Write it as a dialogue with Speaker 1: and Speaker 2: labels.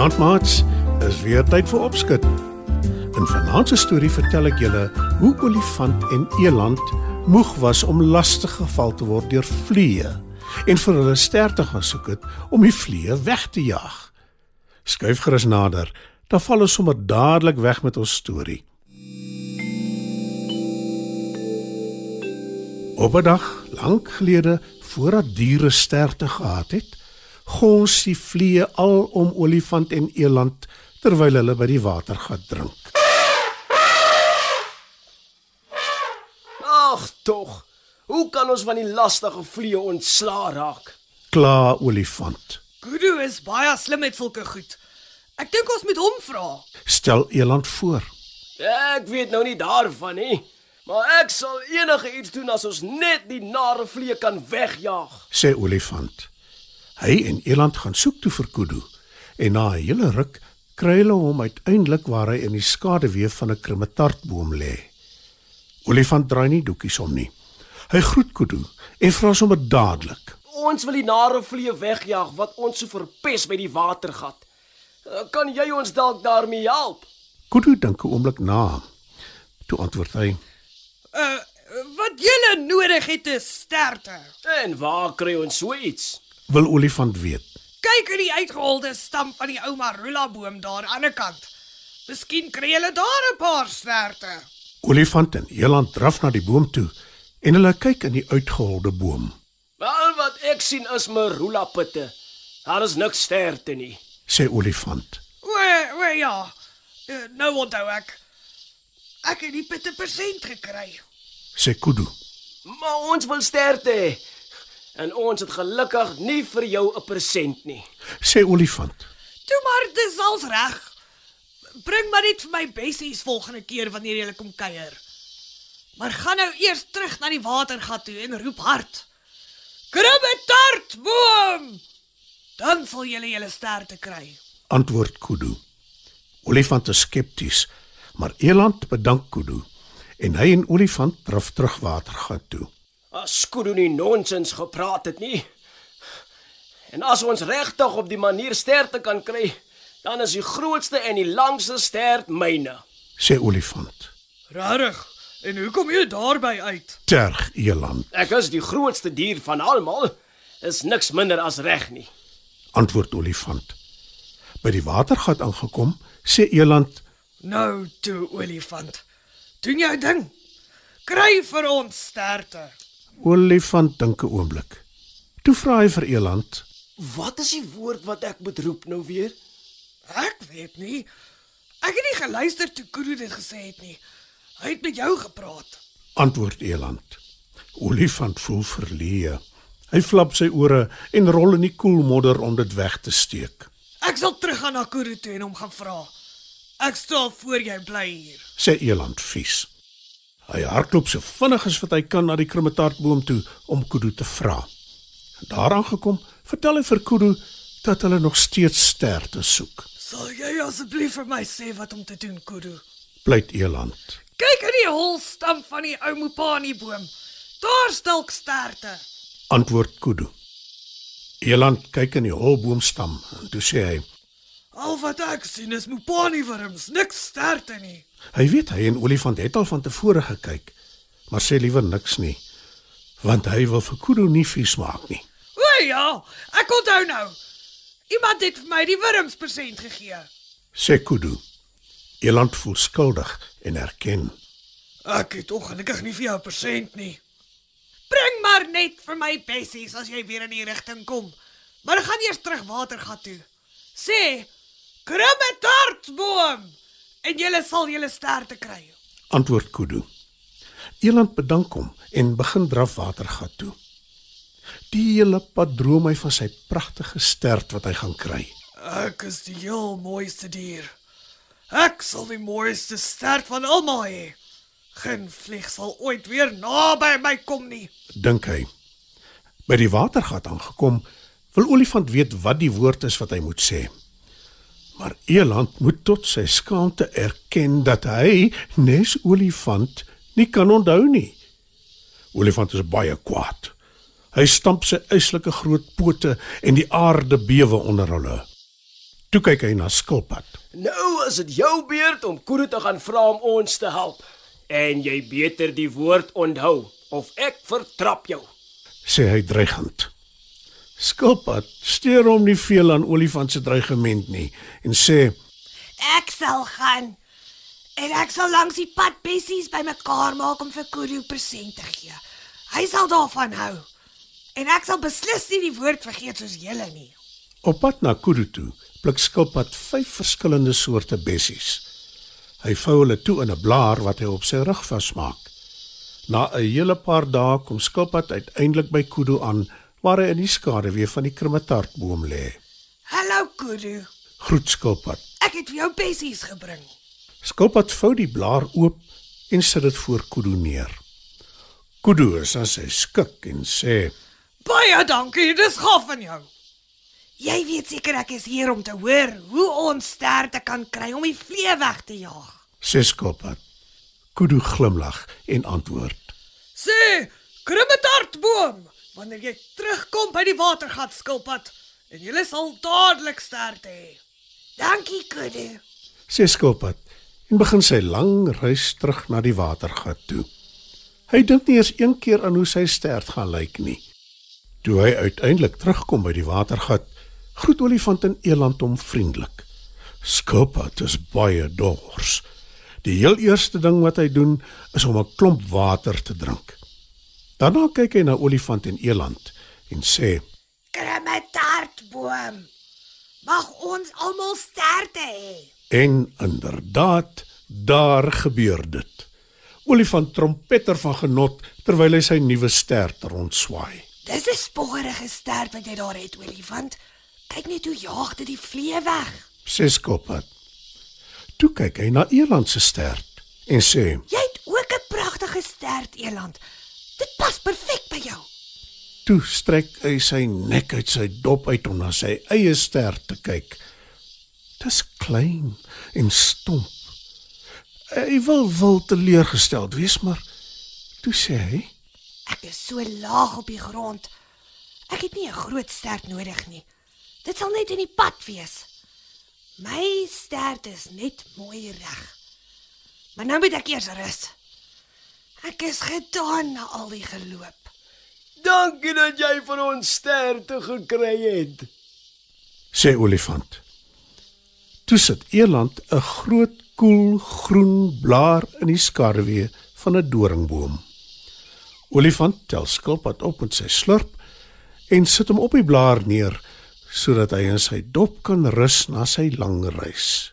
Speaker 1: Goeienaand maats, is weer tyd vir opskud. In vanaand se storie vertel ek julle hoe olifant en eland moeg was om lastig geval te word deur vliee en vir hulle ster te gaan soek het om die vliee weg te jaag. Skuif gerus nader, dan val ons sommer dadelik weg met ons storie. Op 'n dag lank gelede, voordat diere sterte gehad het, gons die vliee al om olifant en eland terwyl hulle by die watergat drink.
Speaker 2: Ag tog. Hoe kan ons van die lastige vliee ontslaa raak?
Speaker 1: Kla olifant.
Speaker 3: Kudu is baie slim met sulke goed. Ek dink ons moet hom vra.
Speaker 1: Stel eland voor.
Speaker 2: Ek weet nou nie daarvan nie, maar ek sal enige iets doen as ons net die nare vliee kan wegjaag.
Speaker 1: sê olifant. Hy en eland gaan soek toe vir Kudu en na 'n hele ruk kry hulle hom uiteindelik waar hy in die skaduwee van 'n krummetartboom lê. Olifant draai nie doekies om nie. Hy groet Kudu en vra sommer dadelik:
Speaker 2: Ons wil die nare vliee wegjaag wat ons so verpes by die watergat. Eh, Kan jy ons dalk daarmee help?
Speaker 1: Kudu dink 'n oomblik na. Toe antwoord hy:
Speaker 3: Uh wat julle nodig het is sterte.
Speaker 2: En waar kry ons so iets?
Speaker 1: "Wil olifant weet."
Speaker 3: Kyk in die uitgeholde stam van die ou marula boom daar aan die ander kant. Miskien kry julle daar 'n paar sterte.
Speaker 1: Olifant en eland draf na die boom toe en hulle kyk in die uitgeholde boom.
Speaker 2: Wel wat ek sien is marula pitte. Daar is niks sterte nie.
Speaker 1: Sê olifant:
Speaker 3: O, o ja. Uh, nou onthou ek. Ek het die pitte persent gekry.
Speaker 1: Sê Kudu:
Speaker 2: Maar ons wil sterte hê. En ons het gelukkig nie vir jou 'n persent nie.
Speaker 1: Sê olifant:
Speaker 3: Toe maar dis als reg. Bring maar net vir my bessies volgende keer wanneer jy kom kuier. Maar gaan nou eers terug na die watergat toe en roep hard. Kribbe tart boom. Dan sal jy julle sterte kry.
Speaker 1: antwoord Kudu. Olifant is skepties, maar eland bedank Kudu en hy en olifant draf terug watergat toe.
Speaker 2: As Skudu nie nonsens gepraat het nie. En as ons regtig op die manier sterte kan kry, dan is die grootste en die langste stert myne.
Speaker 1: Sê olifant.
Speaker 3: Rarig. En hoe kom jy daarby uit?
Speaker 1: Terg eland,
Speaker 2: Ek is die grootste dier van almal. Is niks minder as reg nie.
Speaker 1: antwoord olifant. By die watergat aangekom, sê eland:
Speaker 3: Nou toe olifant. Doen jou ding. Kry vir ons sterte.
Speaker 1: Olifant dink 'n oomblik. Toe vra hy vir eland:
Speaker 2: Wat is die woord wat ek moet roep nou weer?
Speaker 3: Ek weet nie. Ek het nie geluister toe Kudu dit gesê het nie. Hy het met jou gepraat.
Speaker 1: antwoord eland. Olifant voel verleë. Hy flap sy ore en rol in die koel modder om dit weg te steek.
Speaker 3: Ek sal teruggaan na Kudu toe en hom gaan vra. Ek staan voor jy bly hier.
Speaker 1: sê eland vies. Hy hardloop so vinnig as wat hy kan na die krummetartboom toe om Kudu te vra. Daar aangekom, vertel hy vir Kudu dat hulle nog steeds sterte soek.
Speaker 3: Sal jy asseblief vir my sê wat om te doen, Kudu?
Speaker 1: Pleit eland.
Speaker 3: Kyk in die holstam van die ou mopani boom. Daar stalk sterte.
Speaker 1: Antwoord Kudu. Eland kyk in die holboomstam en toe sê hy:
Speaker 3: Al wat ek sien is mopani wurms, niks sterte nie.
Speaker 1: Hy weet hy en olifant het al van tevore gekyk, maar sê liewer niks nie, want hy wil vir Kudu nie vies maak nie.
Speaker 3: O ja, ek onthou nou. Iemand het vir my die wurms persent gegee.
Speaker 1: Sê Kudu. Eland voel skuldig en erken.
Speaker 3: Ek het ongelukkig nie vir jou persent nie. Bring maar net vir my bessies as jy weer in die rigting kom. Maar gaan eers terug watergat toe. Sê, "Krimme tartboom" en jy sal julle sterte kry.
Speaker 1: Antwoord Kudu. Eland bedank hom en begin draf watergat toe. Die hele pad droom hy van sy pragtige stert wat hy gaan kry.
Speaker 3: Ek is die heel mooiste dier. Ek sal die mooiste stert van almal hê. Geen vlieg sal ooit weer naby my kom nie.
Speaker 1: dink hy. By die watergat aangekom, wil olifant weet wat die woord is wat hy moet sê. Maar eland moet tot sy skaamte erken dat hy nes olifant nie kan onthou nie. Olifant is baie kwaad. Hy stamp sy eislike groot pote en die aarde bewe onder hulle. Toe kyk hy na skilpad.
Speaker 2: Nou is dit jou beurt om Kudu te gaan vra om ons te help. En jy beter die woord onthou of ek vertrap jou.
Speaker 1: sê hy dreigend. Skilpad steur hom nie veel aan olifant se dreigement nie en sê
Speaker 3: Ek sal gaan. En ek sal langs die pad bessies bymekaar maak om vir Kudu presente te gee. Hy sal daarvan hou. En ek sal beslis nie die woord vergeet soos julle nie.
Speaker 1: Op pad na Kudu toe, pluk skilpad vyf verskillende soorte bessies. Hy vou hulle toe in 'n blaar wat hy op sy rug vasmaak. Na 'n hele paar dae kom skilpad uiteindelik by Kudu aan, waar hy in die skaduwee van die krummetartboom lê.
Speaker 3: Hallo Kudu.
Speaker 1: Groet skilpad.
Speaker 3: Ek het vir jou bessies gebring.
Speaker 1: Skilpad vou die blaar oop en sit dit voor Kudu neer. Kudu is aan sy skik en sê:
Speaker 3: Baie dankie, dis gaaf van jou. Jy weet seker ek is hier om te hoor hoe ons sterte kan kry om die vlee weg te jaag.
Speaker 1: "Sê skilpad." Kudu glimlag en antwoord:
Speaker 3: Sê, krummetartboom, wanneer jy terugkom by die watergat skilpad en jy sal dadelik sterte hê. Dankie Kudu.
Speaker 1: sê skilpad en begin sy lang reis terug na die watergat toe. Hy dink nie eers een keer aan hoe sy stert gaan lyk nie. Toe hy uiteindelik terugkom by die watergat, groet olifant en eland hom vriendelik. Skilpad is baie dors. Die heel eerste ding wat hy doen is om 'n klomp water te drink. Daarna kyk hy na olifant en eland en sê:
Speaker 3: Krummetartboom. Mag ons almal sterte hê.
Speaker 1: En inderdaad, daar gebeur dit. Olifant trompeter van genot terwyl hy sy nuwe stert rondswaai.
Speaker 3: Dis 'n sporige stert wat jy daar het, olifant. Kyk net hoe jaag dit die vlee weg.
Speaker 1: Sê skilpad. Toe kyk hy na eland se stert en sê:
Speaker 3: Jy het ook 'n pragtige stert, eland. Dit pas perfek by jou.
Speaker 1: "Toe strek hy sy nek uit sy dop uit om na sy eie stert te kyk. Dis klein en stomp. Hy wil wil teleurgesteld wees, maar toe sê hy:
Speaker 3: Ek is so laag op die grond. Ek het nie 'n groot stert nodig nie. Dit sal net in die pad wees. My stert is net mooi reg. Maar nou moet ek eers rus. Ek is gedaan na al die geloop.
Speaker 2: Dankie dat jy vir ons sterte gekry het.
Speaker 1: sê olifant. Toe sit eland 'n groot koel groen blaar in die skaduwee van 'n doringboom. Olifant tel skilpad op met sy slurp en sit hom op die blaar neer sodat hy in sy dop kan rus na sy lang reis.